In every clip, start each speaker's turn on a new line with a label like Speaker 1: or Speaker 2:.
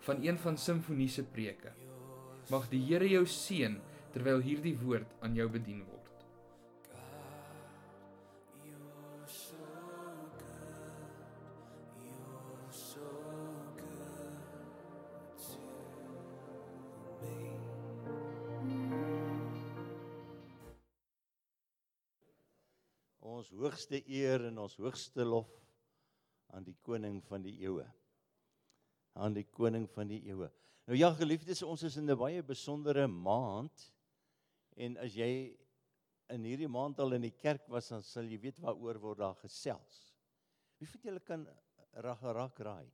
Speaker 1: van een van Simfonie se preke. Mag die Here jou seën terwyl hierdie woord aan jou bedien word.
Speaker 2: Ons hoogste eer en ons hoogste lof aan die koning van die eeue. Aan die koning van die eeue. Nou ja, geliefdes, ons is in 'n baie besondere maand. En as jy in hierdie maand al in die kerk was, dan sal jy weet waaroor word daar gesels. Wie van julle kan ragarak raai?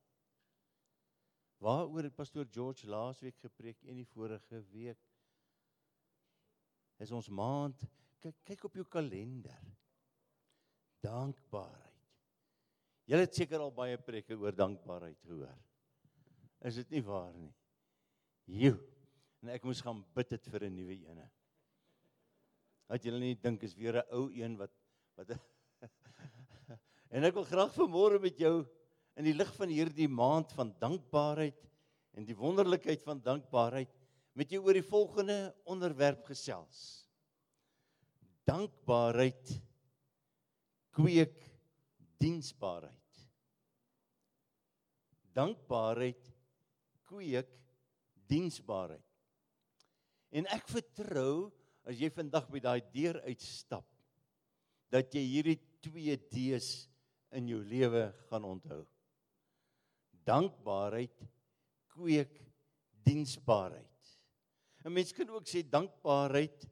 Speaker 2: Waaroor het pastoor George laasweek gepreek en die vorige week? Is ons maand kyk kyk op jou kalender. Dankbaarheid. Julle het seker al baie preke oor dankbaarheid gehoor. Is dit nie waar nie? Jo. En ek moes gaan bid dit vir 'n nuwe ene. Dat julle nie dink is weer 'n ou een wat wat En ek wil graag vanmôre met jou in die lig van hierdie maand van dankbaarheid en die wonderlikheid van dankbaarheid met jou oor die volgende onderwerp gesels. Dankbaarheid kweek diensbaarheid. Dankbaarheid kweek diensbaarheid. En ek vertrou as jy vandag by daai deur uitstap dat jy hierdie 2 D's in jou lewe gaan onthou. Dankbaarheid kweek diensbaarheid. 'n Mens kan ook sê dankbaarheid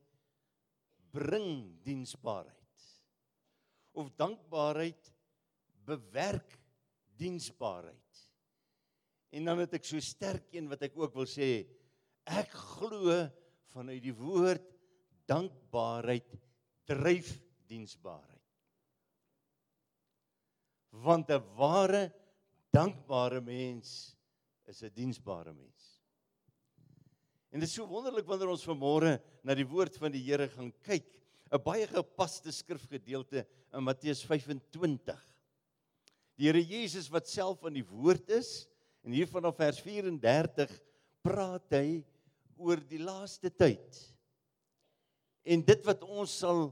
Speaker 2: bring diensbaarheid. Of dankbaarheid bewerk diensbaarheid. En dan het ek so sterk een wat ek ook wil sê, ek glo vanuit die woord dankbaarheid dryf diensbaarheid. Want 'n ware dankbare mens is 'n diensbare mens. En dit is so wonderlik wanneer ons vanmôre na die woord van die Here gaan kyk, 'n baie gepaste skrifgedeelte in Matteus 25. Die Here Jesus wat self aan die woord is, En hier vanaf vers 34 praat hy oor die laaste tyd. En dit wat ons sal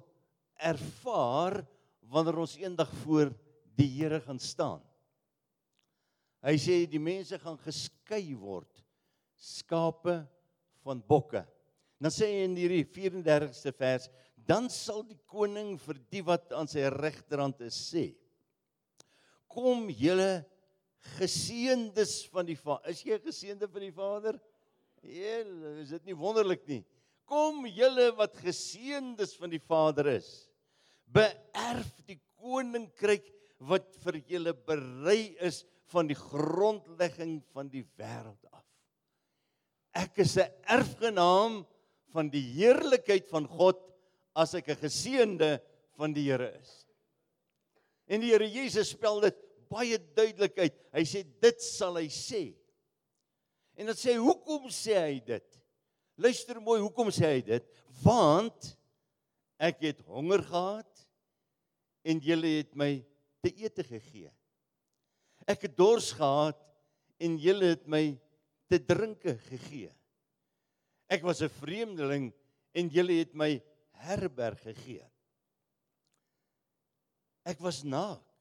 Speaker 2: ervaar wanneer ons eendag voor die Here gaan staan. Hy sê die mense gaan geskei word skape van bokke. Dan sê hy in hierdie 34ste vers, dan sal die koning vir die wat aan sy regterhand is sê: Kom julle geseëndes van die Vader. Is jy 'n geseënde van die Vader? Ja, is dit nie wonderlik nie? Kom julle wat geseëndes van die Vader is, beerf die koninkryk wat vir julle berei is van die grondlegging van die wêreld af. Ek is 'n erfgenaam van die heerlikheid van God as ek 'n geseënde van die Here is. En die Here Jesus spel dit baie duidelik uit. Hy sê dit sal hy sê. En dan sê hy hoekom sê hy dit? Luister mooi, hoekom sê hy dit? Want ek het honger gehad en julle het my te ete gegee. Ek het dors gehad en julle het my te drinke gegee. Ek was 'n vreemdeling en julle het my herberg gegee. Ek was naak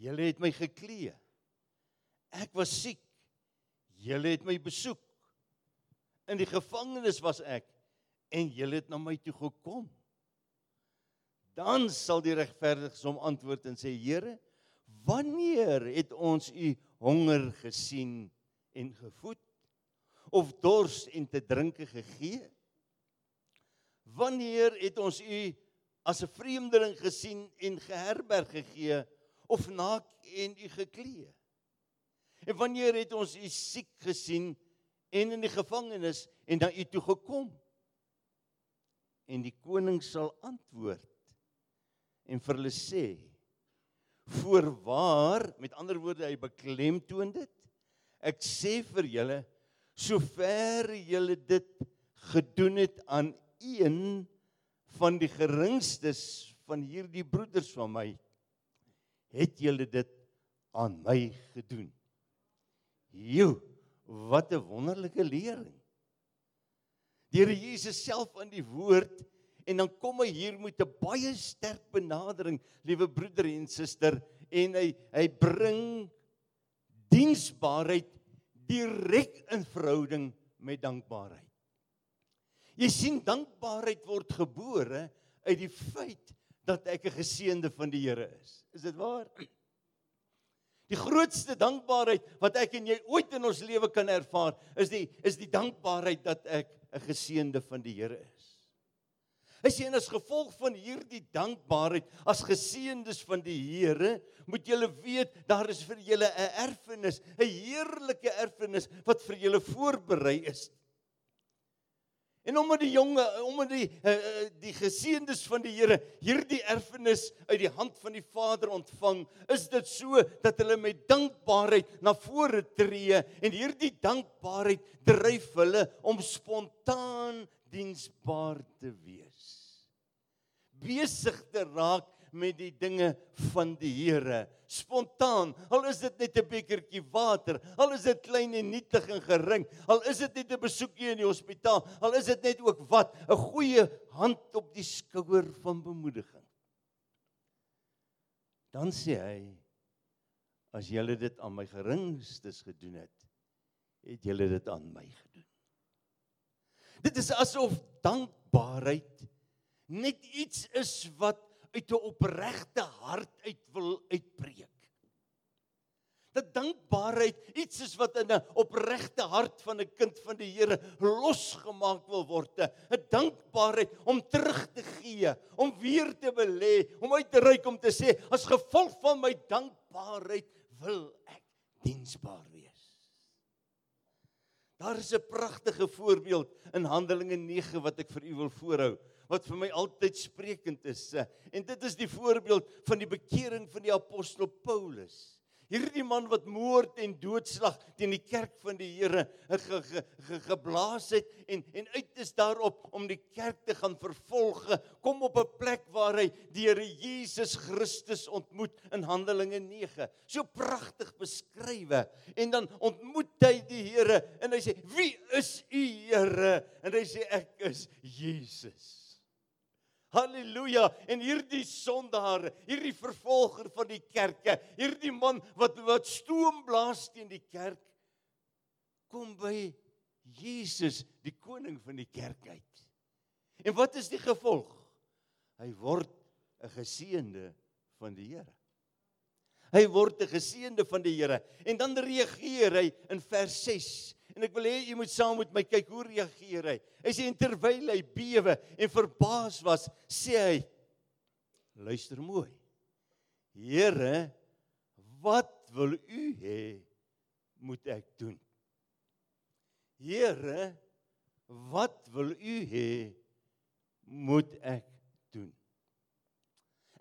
Speaker 2: Julle het my geklee. Ek was siek. Julle het my besoek. In die gevangenis was ek en julle het na my toe gekom. Dan sal die regverdiges hom antwoord en sê: Here, wanneer het ons u honger gesien en gevoed of dors en te drinke gegee? Wanneer het ons u as 'n vreemdeling gesien en geherberg gegee of naak en u geklee? En wanneer het ons u siek gesien en in die gevangenis en na u toe gekom? en die koning sal antwoord en vir hulle sê voorwaar met ander woorde hy beklemtoon dit ek sê vir julle sover julle dit gedoen het aan een van die geringstes van hierdie broeders van my het julle dit aan my gedoen. Jo, wat 'n wonderlike lering. Die Here Jesus self in die woord en dan kom hy hier met 'n baie sterk benadering, liewe broeder en suster, en hy hy bring diensbaarheid direk in verhouding met dankbaarheid. Jy sien dankbaarheid word gebore uit die feit dat ek 'n geseënde van die Here is. Is dit waar? Die grootste dankbaarheid wat ek en jy ooit in ons lewe kan ervaar, is die is die dankbaarheid dat ek 'n geseënde van die Here is. As jy as gevolg van hierdie dankbaarheid as geseëndes van die Here, moet jy weet daar is vir julle 'n erfenis, 'n heerlike erfenis wat vir julle voorberei is. En omdat die jonge, omdat die uh, die geseëndes van die Here hierdie erfenis uit die hand van die Vader ontvang, is dit so dat hulle met dankbaarheid na vore tree en hierdie dankbaarheid dryf hulle om spontaan diensbaar te wees. Besig te raak met die dinge van die Here. Spontaan, al is dit net 'n bekertjie water, al is dit klein en nietig en gering, al is dit net 'n besoekie in die hospitaal, al is dit net ook wat, 'n goeie hand op die skouer van bemoediging. Dan sê hy: As julle dit aan my geringstes gedoen het, het julle dit aan my gedoen. Dit is asof dankbaarheid net iets is wat uit 'n opregte hart uit wil uitbreek. Dat dankbaarheid iets is wat in 'n opregte hart van 'n kind van die Here losgemaak wil word. 'n Dankbaarheid om terug te gee, om weer te belê, om uit te reik om te sê as gevolg van my dankbaarheid wil ek diensbaar. Daar is 'n pragtige voorbeeld in Handelinge 9 wat ek vir u wil voorhou wat vir my altyd sprekend is. Eh, en dit is die voorbeeld van die bekering van die apostel Paulus. Hierdie man wat moord en doodslag teen die kerk van die Here ge, ge, ge, geblaas het en en uit is daarop om die kerk te gaan vervolg, kom op 'n plek waar hy die Here Jesus Christus ontmoet in Handelinge 9. So pragtig beskrywe. En dan ontmoet hy die Here en hy sê: "Wie is u Here?" En hy sê: "Ek is Jesus." Halleluja. En hierdie sondaar, hierdie vervolger van die kerke, hierdie man wat wat stoom blaas teen die kerk kom by Jesus, die koning van die kerk uit. En wat is die gevolg? Hy word 'n geseënde van die Here. Hy word 'n geseënde van die Here. En dan reageer hy in vers 6 En ek wil hê jy moet saam met my kyk hoe reageer hy. Hy sê terwyl hy bewe en verbaas was, sê hy: Luister mooi. Here, wat wil u hê moet ek doen? Here, wat wil u hê moet ek doen?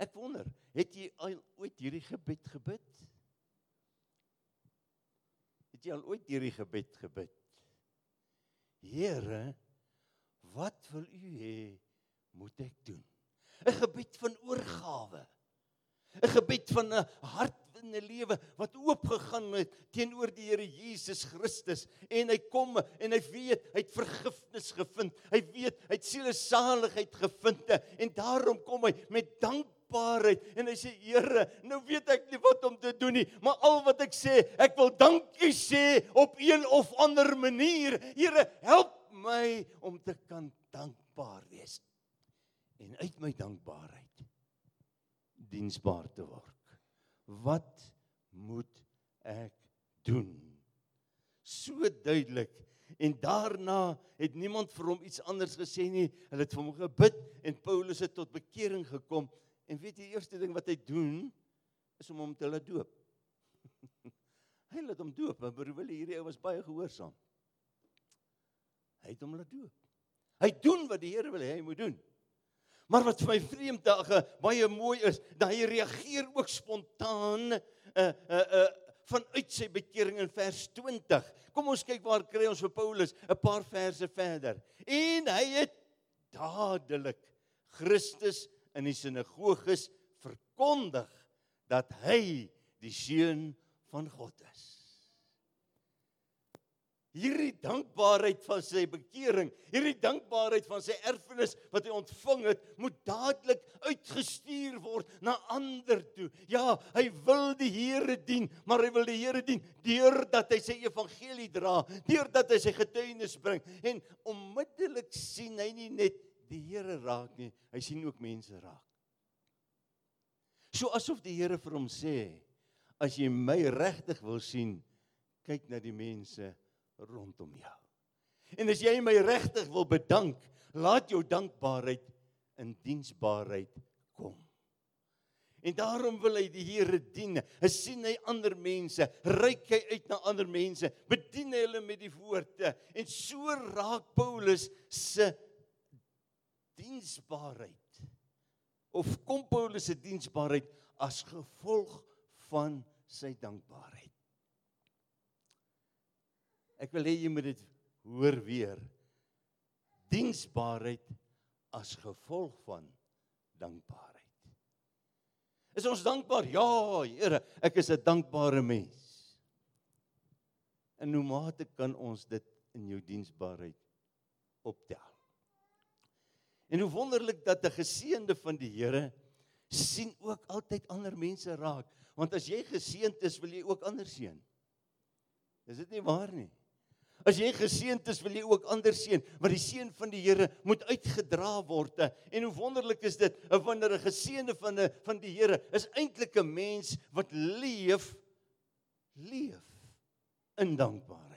Speaker 2: Ek wonder, het jy al ooit hierdie gebed gebid? Het jy al ooit hierdie gebed gebid? Here, wat wil U hê moet ek doen? 'n Gebed van oorgawe. 'n Gebed van 'n hart in 'n lewe wat oopgegaan het teenoor die Here Jesus Christus en hy kom en hy weet hy het vergifnis gevind. Hy weet hy het sielesaligheid gevind en daarom kom hy met dank dankbaarheid en hy sê Here, nou weet ek nie wat om te doen nie, maar al wat ek sê, ek wil dankie sê op een of ander manier. Here, help my om te kan dankbaar wees. En uit my dankbaarheid diensbaar te word. Wat moet ek doen? So duidelik En daarna het niemand vir hom iets anders gesê nie. Hulle het vir hom gebid en Paulus het tot bekering gekom En weet jy die eerste ding wat hy doen is om hom te laat doop. hy laat hom doop, maar wil hierdie ou was baie gehoorsaam. Hy het hom laat doop. Hy doen wat die Here wil hê hy moet doen. Maar wat vir my vreemd dae baie mooi is, dat hy reageer ook spontaan uh uh uh vanuit sy bekering in vers 20. Kom ons kyk waar kry ons vir Paulus 'n paar verse verder. En hy het dadelik Christus in die sinagoges verkondig dat hy die seun van God is. Hierdie dankbaarheid van sy bekering, hierdie dankbaarheid van sy erfenis wat hy ontvang het, moet dadelik uitgestuur word na ander toe. Ja, hy wil die Here dien, maar hy wil die Here dien deurdat hy sy evangelie dra, deurdat hy sy getuienis bring en onmiddellik sien hy nie net die Here raak nie, hy sien ook mense raak. So asof die Here vir hom sê, as jy my regtig wil sien, kyk na die mense rondom jou. En as jy my regtig wil bedank, laat jou dankbaarheid in diensbaarheid kom. En daarom wil hy die Here dien. Hy sien hy ander mense, reik hy uit na ander mense, bedien hy hulle met die woorde. En so raak Paulus se diensbaarheid of kom Paulus se diensbaarheid as gevolg van sy dankbaarheid. Ek wil hê jy moet dit hoor weer. Diensbaarheid as gevolg van dankbaarheid. Is ons dankbaar? Ja, Here, ek is 'n dankbare mens. En hoe mate kan ons dit in jou diensbaarheid optel? En hoe wonderlik dat 'n geseënde van die Here sien ook altyd ander mense raak, want as jy geseënd is, wil jy ook ander seën. Is dit nie waar nie? As jy geseënd is, wil jy ook ander seën, want die seën van die Here moet uitgedra word. En hoe wonderlik is dit wanneer 'n geseënde van 'n van die Here is eintlik 'n mens wat leef leef in dankbaarheid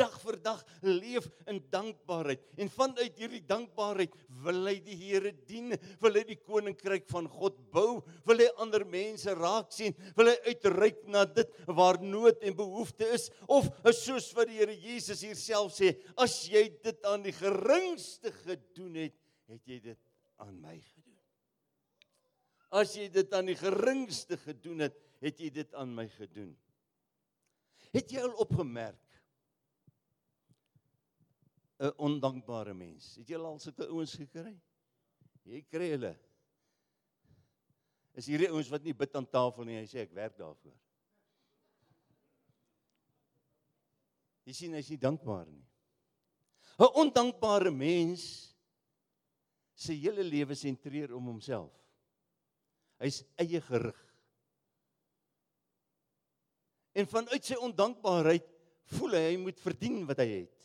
Speaker 2: dag vir dag leef in dankbaarheid en vanuit hierdie dankbaarheid wil hy die Here dien, wil hy die koninkryk van God bou, wil hy ander mense raak sien, wil hy uitreik na dit waar nood en behoefte is of soos wat die Here Jesus hier self sê, as jy dit aan die geringste gedoen het, het jy dit aan my gedoen. As jy dit aan die geringste gedoen het, het jy dit aan my gedoen. Het jy al opgemerk 'n ondankbare mens. Het jy al sulke ouens gekry? Jy kry hulle. Is hierdie ouens wat nie bid aan tafel nie, hy sê ek werk daarvoor. Jy sien hy's nie dankbaar nie. 'n Ondankbare mens se hele lewe sentreer om homself. Hy's eie gerig. En vanuit sy ondankbaarheid voel hy hy moet verdien wat hy het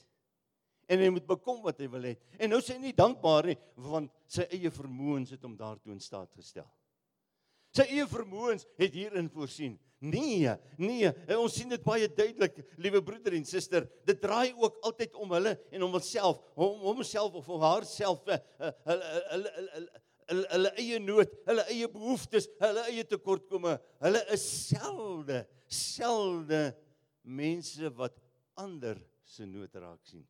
Speaker 2: en hy moet bekom wat hy wil hê. En nou sê hy nie dankbaar nie want sy eie vermoëns het hom daartoe in staat gestel. Sy eie vermoëns het hierin voorsien. Nee, nee, ons sien dit baie duidelik, liewe broeder en suster. Dit draai ook altyd om hulle en om homself, om homself of haarself, hulle hulle hulle hulle hulle eie nood, hulle eie behoeftes, hulle eie tekortkomme. Hulle is selde, selde mense wat ander se nood raak sien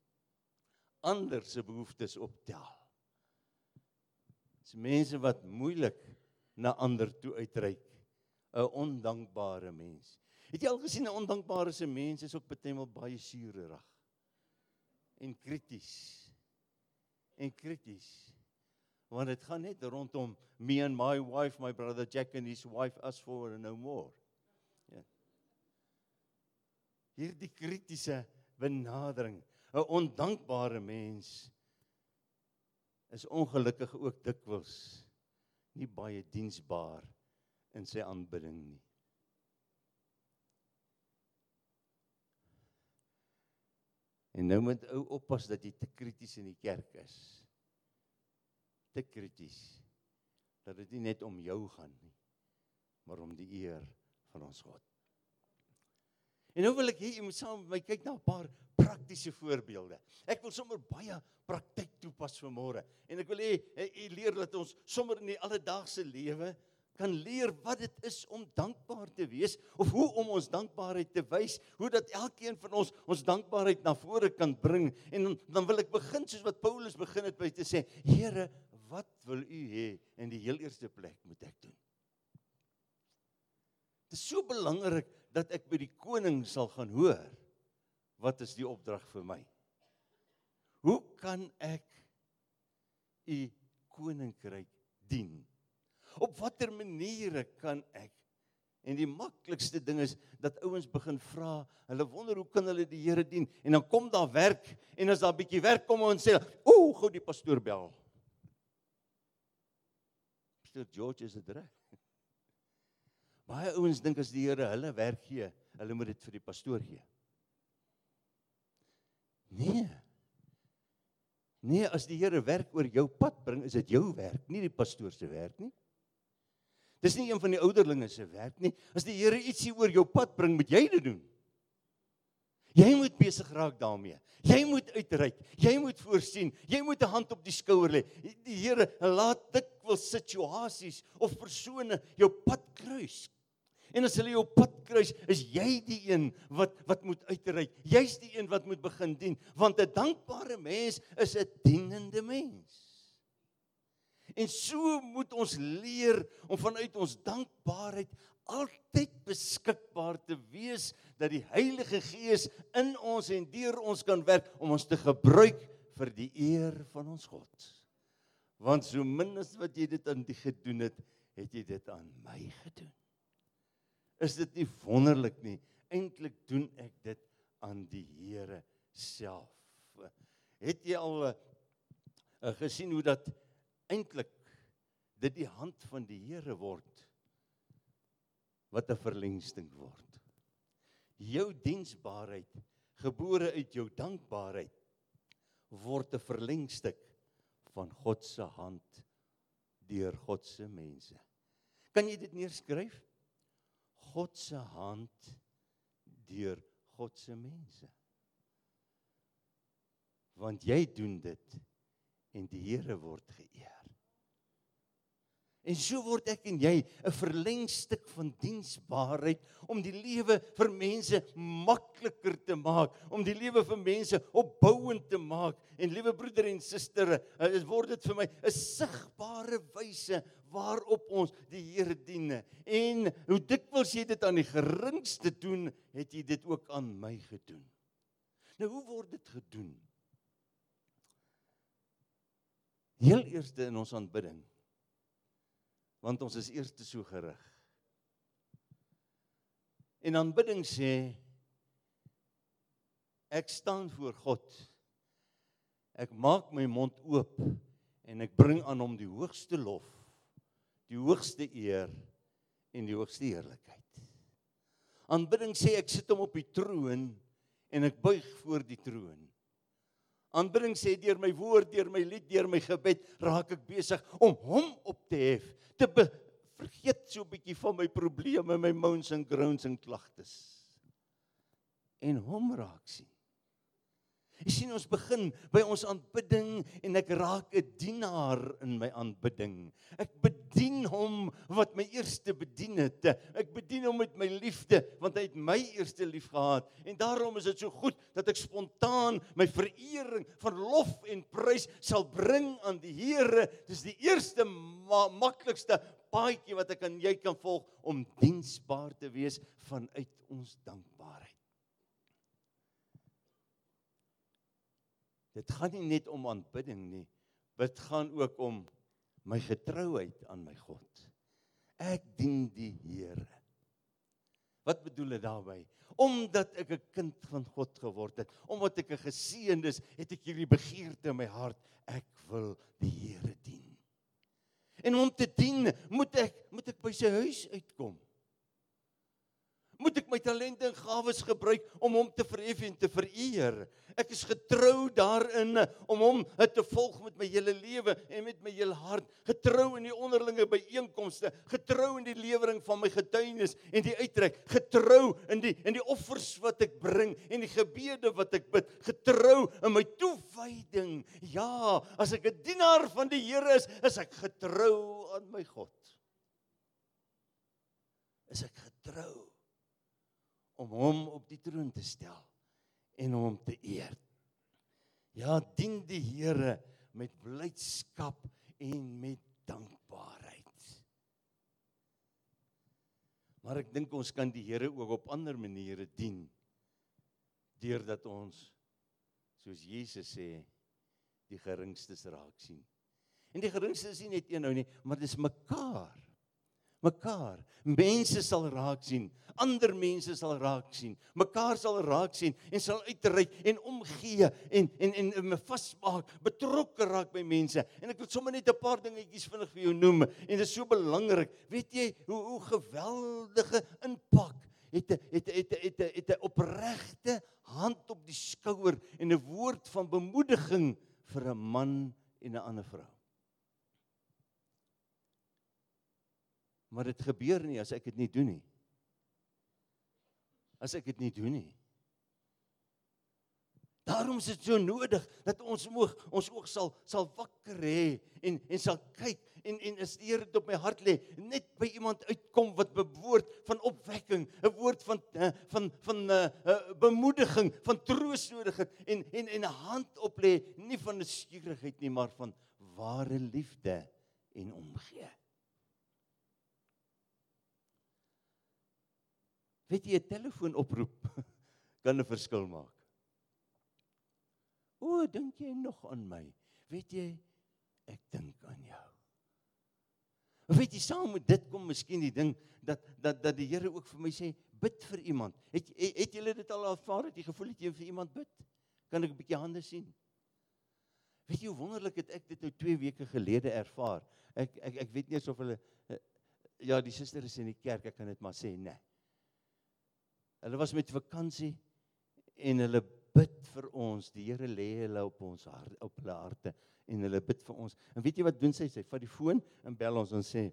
Speaker 2: ander se behoeftes optel. Dis mense wat moeilik na ander toe uitreik. 'n Ondankbare mens. Het jy al gesien 'n ondankbare se mens is ook baie baie suurerig en krities. En krities. Want dit gaan net rondom me and my wife, my brother Jack and his wife us for and no more. Ja. Hierdie kritiese benadering 'n ondankbare mens is ongelukkig ook dikwels nie baie diensbaar in sy aanbidding nie. En nou moet ou oppas dat jy te krities in die kerk is. Te krities dat dit nie net om jou gaan nie, maar om die eer van ons God. En nou wil ek hê jy moet saam met my kyk na 'n paar praktiese voorbeelde. Ek wil sommer baie praktyk toepas vir môre. En ek wil hê jy leer dat ons sommer in die alledaagse lewe kan leer wat dit is om dankbaar te wees of hoe om ons dankbaarheid te wys, hoe dat elkeen van ons ons dankbaarheid na vore kan bring. En dan, dan wil ek begin soos wat Paulus begin het by te sê, Here, wat wil u hê in die heel eerste plek moet ek doen? Dit is so belangrik dat ek by die koning sal gaan hoor wat is die opdrag vir my? Hoe kan ek u koninkryk dien? Op watter maniere kan ek En die maklikste ding is dat ouens begin vra, hulle wonder hoe kan hulle die Here dien? En dan kom daar werk en as daar 'n bietjie werk kom ons sê, "Ooh, gou die pastoor bel." Pastoor George is dit reg? Baie ouens dink as die Here hulle werk gee, hulle moet dit vir die pastoor gee. Nee. Nee, as die Here werk oor jou pad bring, is dit jou werk, nie die pastoor se werk nie. Dis nie een van die ouderlinge se werk nie. As die Here ietsie oor jou pad bring, moet jy dit doen. Jy moet besig raak daarmee. Jy moet uitreik. Jy moet voorsien. Jy moet 'n hand op die skouer lê. Die Here laat dikwels situasies of persone jou pad kruis. En as hulle jou pad kruis, is jy die een wat wat moet uitreik. Jy's die een wat moet begin dien, want 'n dankbare mens is 'n dienende mens. En so moet ons leer om vanuit ons dankbaarheid altyd beskikbaar te wees dat die Heilige Gees in ons en deur ons kan werk om ons te gebruik vir die eer van ons God. Want so min as wat jy dit aan die gedoen het, het jy dit aan my gedoen. Is dit nie wonderlik nie? Eintlik doen ek dit aan die Here self. Het jy al uh, gesien hoe dat eintlik dit die hand van die Here word wat 'n verlengsting word. Jou diensbaarheid, gebore uit jou dankbaarheid, word 'n verlengstuk van God se hand deur God se mense. Kan jy dit neerskryf? God se hand deur God se mense. Want jy doen dit en die Here word geëer. En so word ek en jy 'n verlengstuk van diensbaarheid om die lewe vir mense makliker te maak, om die lewe vir mense opbouend te maak. En liewe broeder en suster, dit eh, word dit vir my 'n sigbare wyse waarop ons die Here dien. En hoe dikwels jy dit aan die geringste doen, het jy dit ook aan my gedoen. Nou hoe word dit gedoen? Heel eerste in ons aanbidding want ons is eers te so gerig. En aanbidding sê ek staan voor God. Ek maak my mond oop en ek bring aan hom die hoogste lof, die hoogste eer en die hoogste heerlikheid. Aanbidding sê ek sit hom op die troon en ek buig voor die troon. Aanbidding sê deur my woord, deur my lied, deur my gebed raak ek besig om hom op te hef, te be, vergeet so 'n bietjie van my probleme, my moans en groans en klagtes. En hom raak sien. Jy sien ons begin by ons aanbidding en ek raak 'n dienaar in my aanbidding. Ek bedien hom wat my eerste bedien het. Ek bedien hom met my liefde want hy het my eerste lief gehad. En daarom is dit so goed dat ek spontaan my verering van lof en prys sal bring aan die Here. Dis die eerste ma maklikste paadjie wat ek aan jy kan volg om diensbaar te wees vanuit ons dankbaarheid. Dit gaan nie net om aanbidding nie. Dit gaan ook om my getrouheid aan my God. Ek dien die Here. Wat bedoel dit daarmee? Omdat ek 'n kind van God geword het, omdat ek 'n geseënd is, het ek hierdie begeerte in my hart. Ek wil die Here dien. En om te dien, moet ek moet ek by sy huis uitkom my talente en gawes gebruik om hom te verhef en te vereer. Ek is getrou daarin om hom te volg met my hele lewe en met my hele hart, getrou in die onderlinge byeenkomste, getrou in die lewering van my getuienis en die uitreik, getrou in die in die offers wat ek bring en die gebede wat ek bid, getrou in my toewyding. Ja, as ek 'n dienaar van die Here is, is ek getrou aan my God. Is ek getrou om hom op die troon te stel en hom te eer. Ja, dien die Here met blydskap en met dankbaarheid. Maar ek dink ons kan die Here ook op ander maniere dien deurdat ons soos Jesus sê die geringstes raak sien. En die geringstes is nie net een nou nie, maar dis mekaar mekaar. Mense sal raak sien, ander mense sal raak sien, mekaar sal raak sien en sal uitreik en omgee en en en, en vasmaak, betrokke raak by mense. En ek wil sommer net 'n paar dingetjies vinnig vir jou noem en dit is so belangrik. Weet jy hoe hoe geweldige impak het 'n het het het het 'n opregte hand op die skouer en 'n woord van bemoediging vir 'n man en 'n ander vrou. Maar dit gebeur nie as ek dit nie doen nie. As ek dit nie doen nie. Daarom is dit so nodig dat ons moeg ons oog sal sal wakker hê en en sal kyk en en as die Here dit op my hart lê, net by iemand uitkom wat bewoord van opwekking, 'n woord van uh, van van 'n uh, uh, bemoediging, van troos nodig het en en en 'n hand op lê, nie van 'n skierigheid nie, maar van ware liefde en omgee. Weet jy 'n telefoonoproep kan 'n verskil maak. O, dink jy nog aan my? Weet jy ek dink aan jou. Of weet jy saam met dit kom miskien die ding dat dat dat die Here ook vir my sê bid vir iemand. Het het, het julle dit al ervaar dat jy gevoel het jy vir iemand bid? Kan ek 'n bietjie hande sien? Weet jy hoe wonderlik het ek dit nou 2 weke gelede ervaar. Ek ek ek weet nie of hulle eh, ja, die suster is in die kerk, ek kan dit maar sê, nee. Hulle was met vakansie en hulle bid vir ons. Die Here lê hulle op ons hart op hulle harte en hulle bid vir ons. En weet jy wat doen sy? Sy vat die foon en bel ons en sê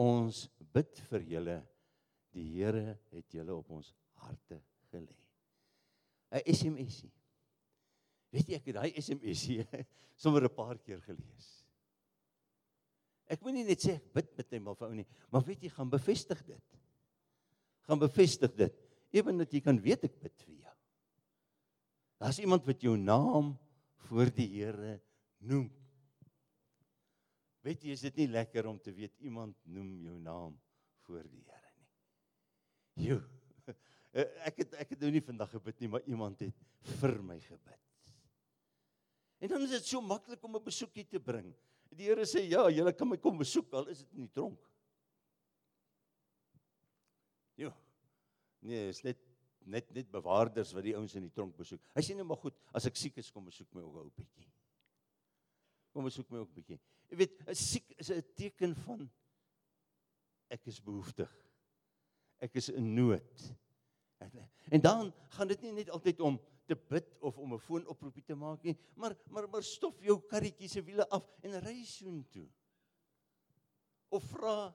Speaker 2: ons bid vir julle. Die Here het julle op ons harte gelê. 'n SMSie. Weet jy ek het daai SMSie sommer 'n paar keer gelees. Ek moenie net sê ek bid met hom of ou nie, maar weet jy gaan bevestig dit gaan bevestig dit. Ewen dat jy kan weet ek bid vir jou. Daar's iemand wat jou naam voor die Here noem. Weet jy, is dit nie lekker om te weet iemand noem jou naam voor die Here nie. Jo. Ek het ek het nou nie vandag gebid nie, maar iemand het vir my gebid. En dan is dit so maklik om 'n besoekie te bring. Die Here sê ja, jy kan my kom besoek al is dit in die tronk. Jo. Nee, is net net net bewaarders wat die ouens in die tronk besoek. Hy sê net maar goed, as ek siek is, kom besoek my ook 'n bietjie. Kom besoek my ook 'n bietjie. Jy weet, 'n siek is 'n teken van ek is behoeftig. Ek is in nood. En dan gaan dit nie net altyd om te bid of om 'n foonoproepie te maak nie, maar maar maar stof jou karretjie se wiele af en ry soontoe. Of vra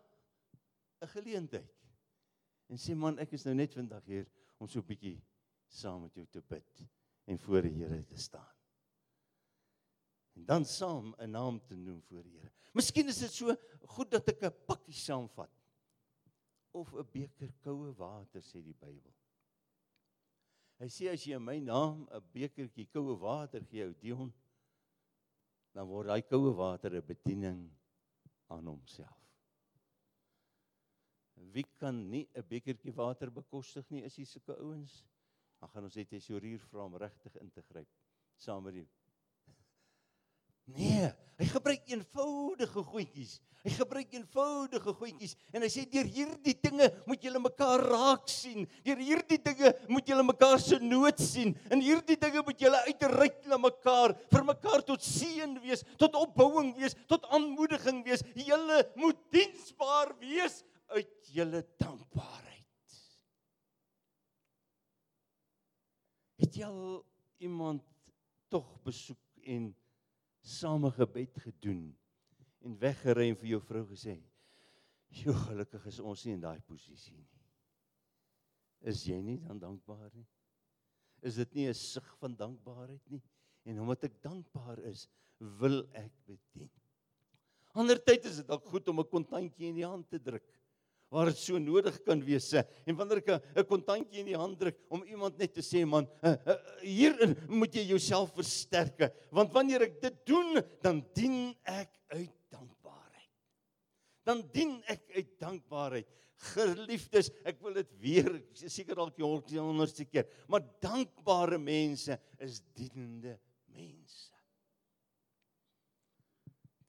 Speaker 2: 'n geleentheid en sê man ek is nou net vandag hier om so 'n bietjie saam met jou te bid en voor die Here te staan. En dan saam 'n naam te noem voor die Here. Miskien is dit so goed dat ek 'n pakkie saamvat of 'n beker koue water sê die Bybel. Hy sê as jy in my naam 'n bekertjie koue water gee ou Dion, dan word daai koue water 'n bediening aan homself. Wie kan nie 'n bekertjie water bekostig nie, is hier sulke ouens. Dan gaan ons net tesourier vra om regtig in te gryp saam met die Nee, hy gebruik eenvoudige goedjies. Hy gebruik eenvoudige goedjies en hy sê deur hierdie dinge moet julle mekaar raak sien. Deur hierdie dinge moet julle mekaar se nood sien. In hierdie dinge moet julle uitreik na mekaar, vir mekaar tot seën wees, tot opbouing wees, tot aanmoediging wees. Julle moet diensbaar wees uit julle dankbaarheid. Het jy al iemand tog besoek en same gebed gedoen en weggery en vir jou vrou gesê: "Jo, gelukkig is ons nie in daai posisie nie." Is jy nie dan dankbaar nie? Is dit nie 'n sug van dankbaarheid nie? En omdat ek dankbaar is, wil ek bedien. Ander tyd is dit dalk goed om 'n kontyntjie in die hand te druk waar dit so nodig kan wees. En wanneer ek 'n kontantjie in die hand druk om iemand net te sê man, uh, uh, hierin moet jy jouself versterk, want wanneer ek dit doen, dan dien ek uit dankbaarheid. Dan dien ek uit dankbaarheid. Geliefdes, ek wil dit weer seker dalk die 100ste keer, maar dankbare mense is dienende mense.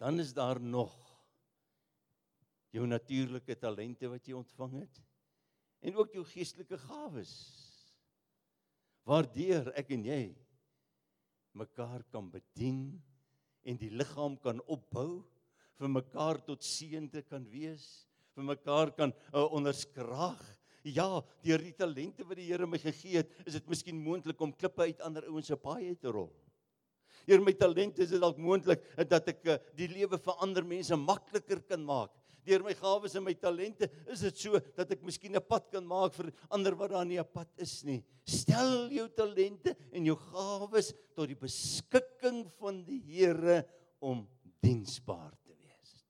Speaker 2: Dan is daar nog jou natuurlike talente wat jy ontvang het en ook jou geestelike gawes. Waardeur ek en jy mekaar kan bedien en die liggaam kan opbou vir mekaar tot seën te kan wees, vir mekaar kan uh, onderskraag. Ja, deur die talente wat die Here my gegee het, is dit miskien moontlik om klippe uit ander ouens se paai te rol. Deur my talente is dit dalk moontlik dat ek uh, die lewe van ander mense makliker kan maak deur my gawes en my talente is dit so dat ek miskien 'n pad kan maak vir ander wat daar nie 'n pad is nie. Stel jou talente en jou gawes tot die beskikking van die Here om diensbaar te wees.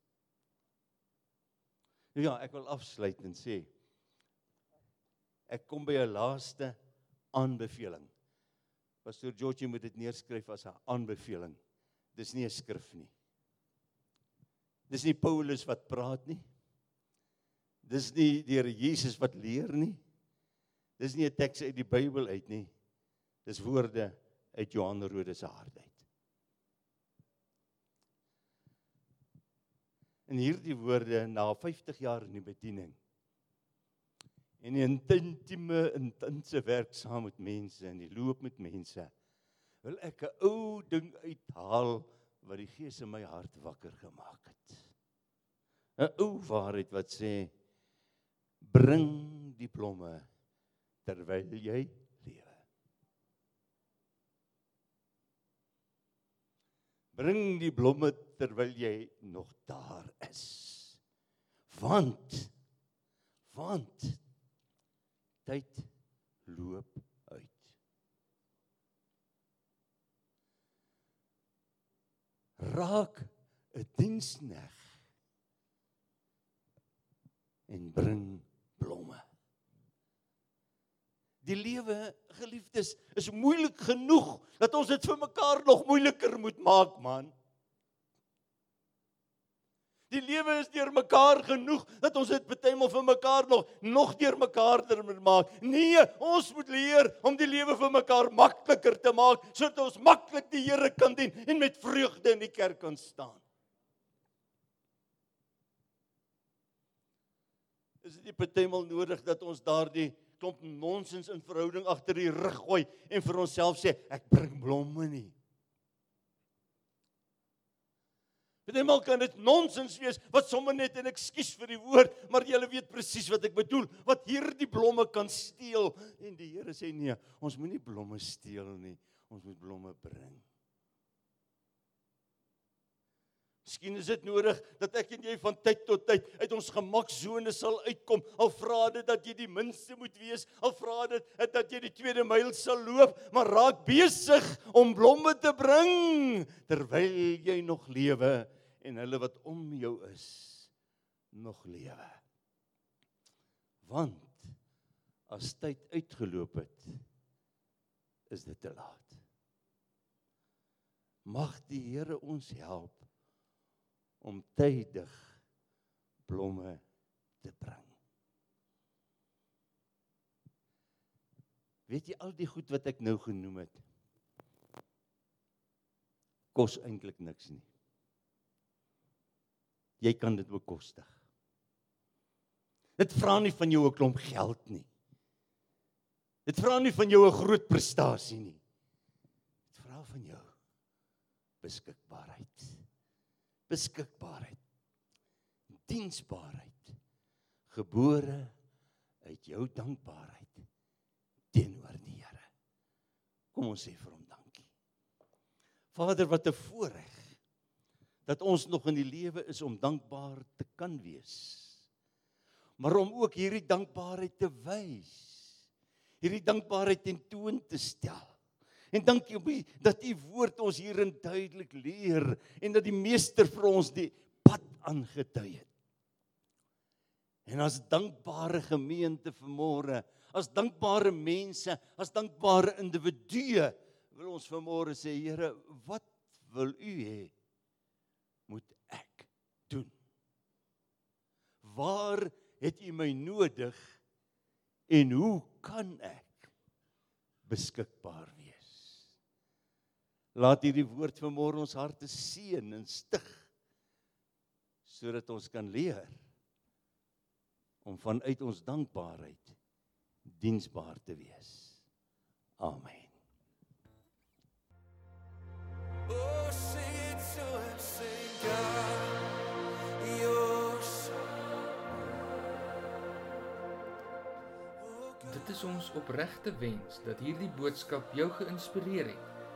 Speaker 2: Nou ja, ek wil afsluit en sê ek kom by 'n laaste aanbeveling. Pastor Georgie moet dit neerskryf as 'n aanbeveling. Dis nie 'n skrif nie. Dis nie Paulus wat praat nie. Dis nie die Here Jesus wat leer nie. Dis nie 'n teks uit die Bybel uit nie. Dis woorde uit Johan Rode se hart uit. En hierdie woorde na 50 jaar in die bediening en in intieme intense werk saam met mense en die loop met mense wil ek 'n ou ding uithaal wat die Gees in my hart wakker gemaak het. 'n Ou waarheid wat sê bring die blomme terwyl jy lewe. Bring die blomme terwyl jy nog daar is. Want want tyd loop raak 'n diensneg en bring blomme. Die lewe, geliefdes, is moeilik genoeg dat ons dit vir mekaar nog moeiliker moet maak, man. Die lewe is deur mekaar genoeg dat ons dit bytelmal vir mekaar nog nog deur mekaar ter maak. Nee, ons moet leer om die lewe vir mekaar makliker te maak sodat ons maklik die Here kan dien en met vreugde in die kerk kan staan. Nie bytelmal nodig dat ons daardie klomp nonsens in verhouding agter die rug gooi en vir onsself sê ek bring blomme nie. Partymal kan dit nonsens wees wat sommer net en ekskuus vir die woord, maar julle weet presies wat ek bedoel, wat hierdie blomme kan steel en die Here sê nee, ons moenie blomme steel nie, ons moet blomme bring. Miskien is dit nodig dat ek en jy van tyd tot tyd uit ons gemaksone sal uitkom. Al vra dit dat jy die minste moet wees, al vra dit dat jy die tweede myl sal loop, maar raak besig om blomme te bring terwyl jy nog lewe en hulle wat om jou is nog lewe. Want as tyd uitgeloop het, is dit te laat. Mag die Here ons help om tydig blomme te bring. Weet jy al die goed wat ek nou genoem het kos eintlik niks nie. Jy kan dit bekostig. Dit vra nie van jou 'n klomp geld nie. Dit vra nie van jou 'n groot prestasie nie. Dit vra van jou beskikbaarheid. Beskikbaarheid. Diensbaarheid. Gebore uit jou dankbaarheid teenoor die Here. Kom ons sê vir hom dankie. Vader, wat 'n voorreg dat ons nog in die lewe is om dankbaar te kan wees. Maar om ook hierdie dankbaarheid te wys. Hierdie dankbaarheid ten toon te stel. En dankie op dat u woord ons hierin duidelik leer en dat die meester vir ons die pad aangedui het. En as dankbare gemeente vanmôre, as dankbare mense, as dankbare individue, wil ons vanmôre sê, Here, wat wil U hê moet ek doen? Waar het U my nodig en hoe kan ek beskikbaar wees? Laat hierdie woord vanmôre ons harte seën en stig sodat ons kan leer om vanuit ons dankbaarheid diensbaar te wees. Amen.
Speaker 3: Oh, sing it to him, sing God, you're so. Oh.
Speaker 1: Dit is ons opregte wens dat hierdie boodskap jou geïnspireer het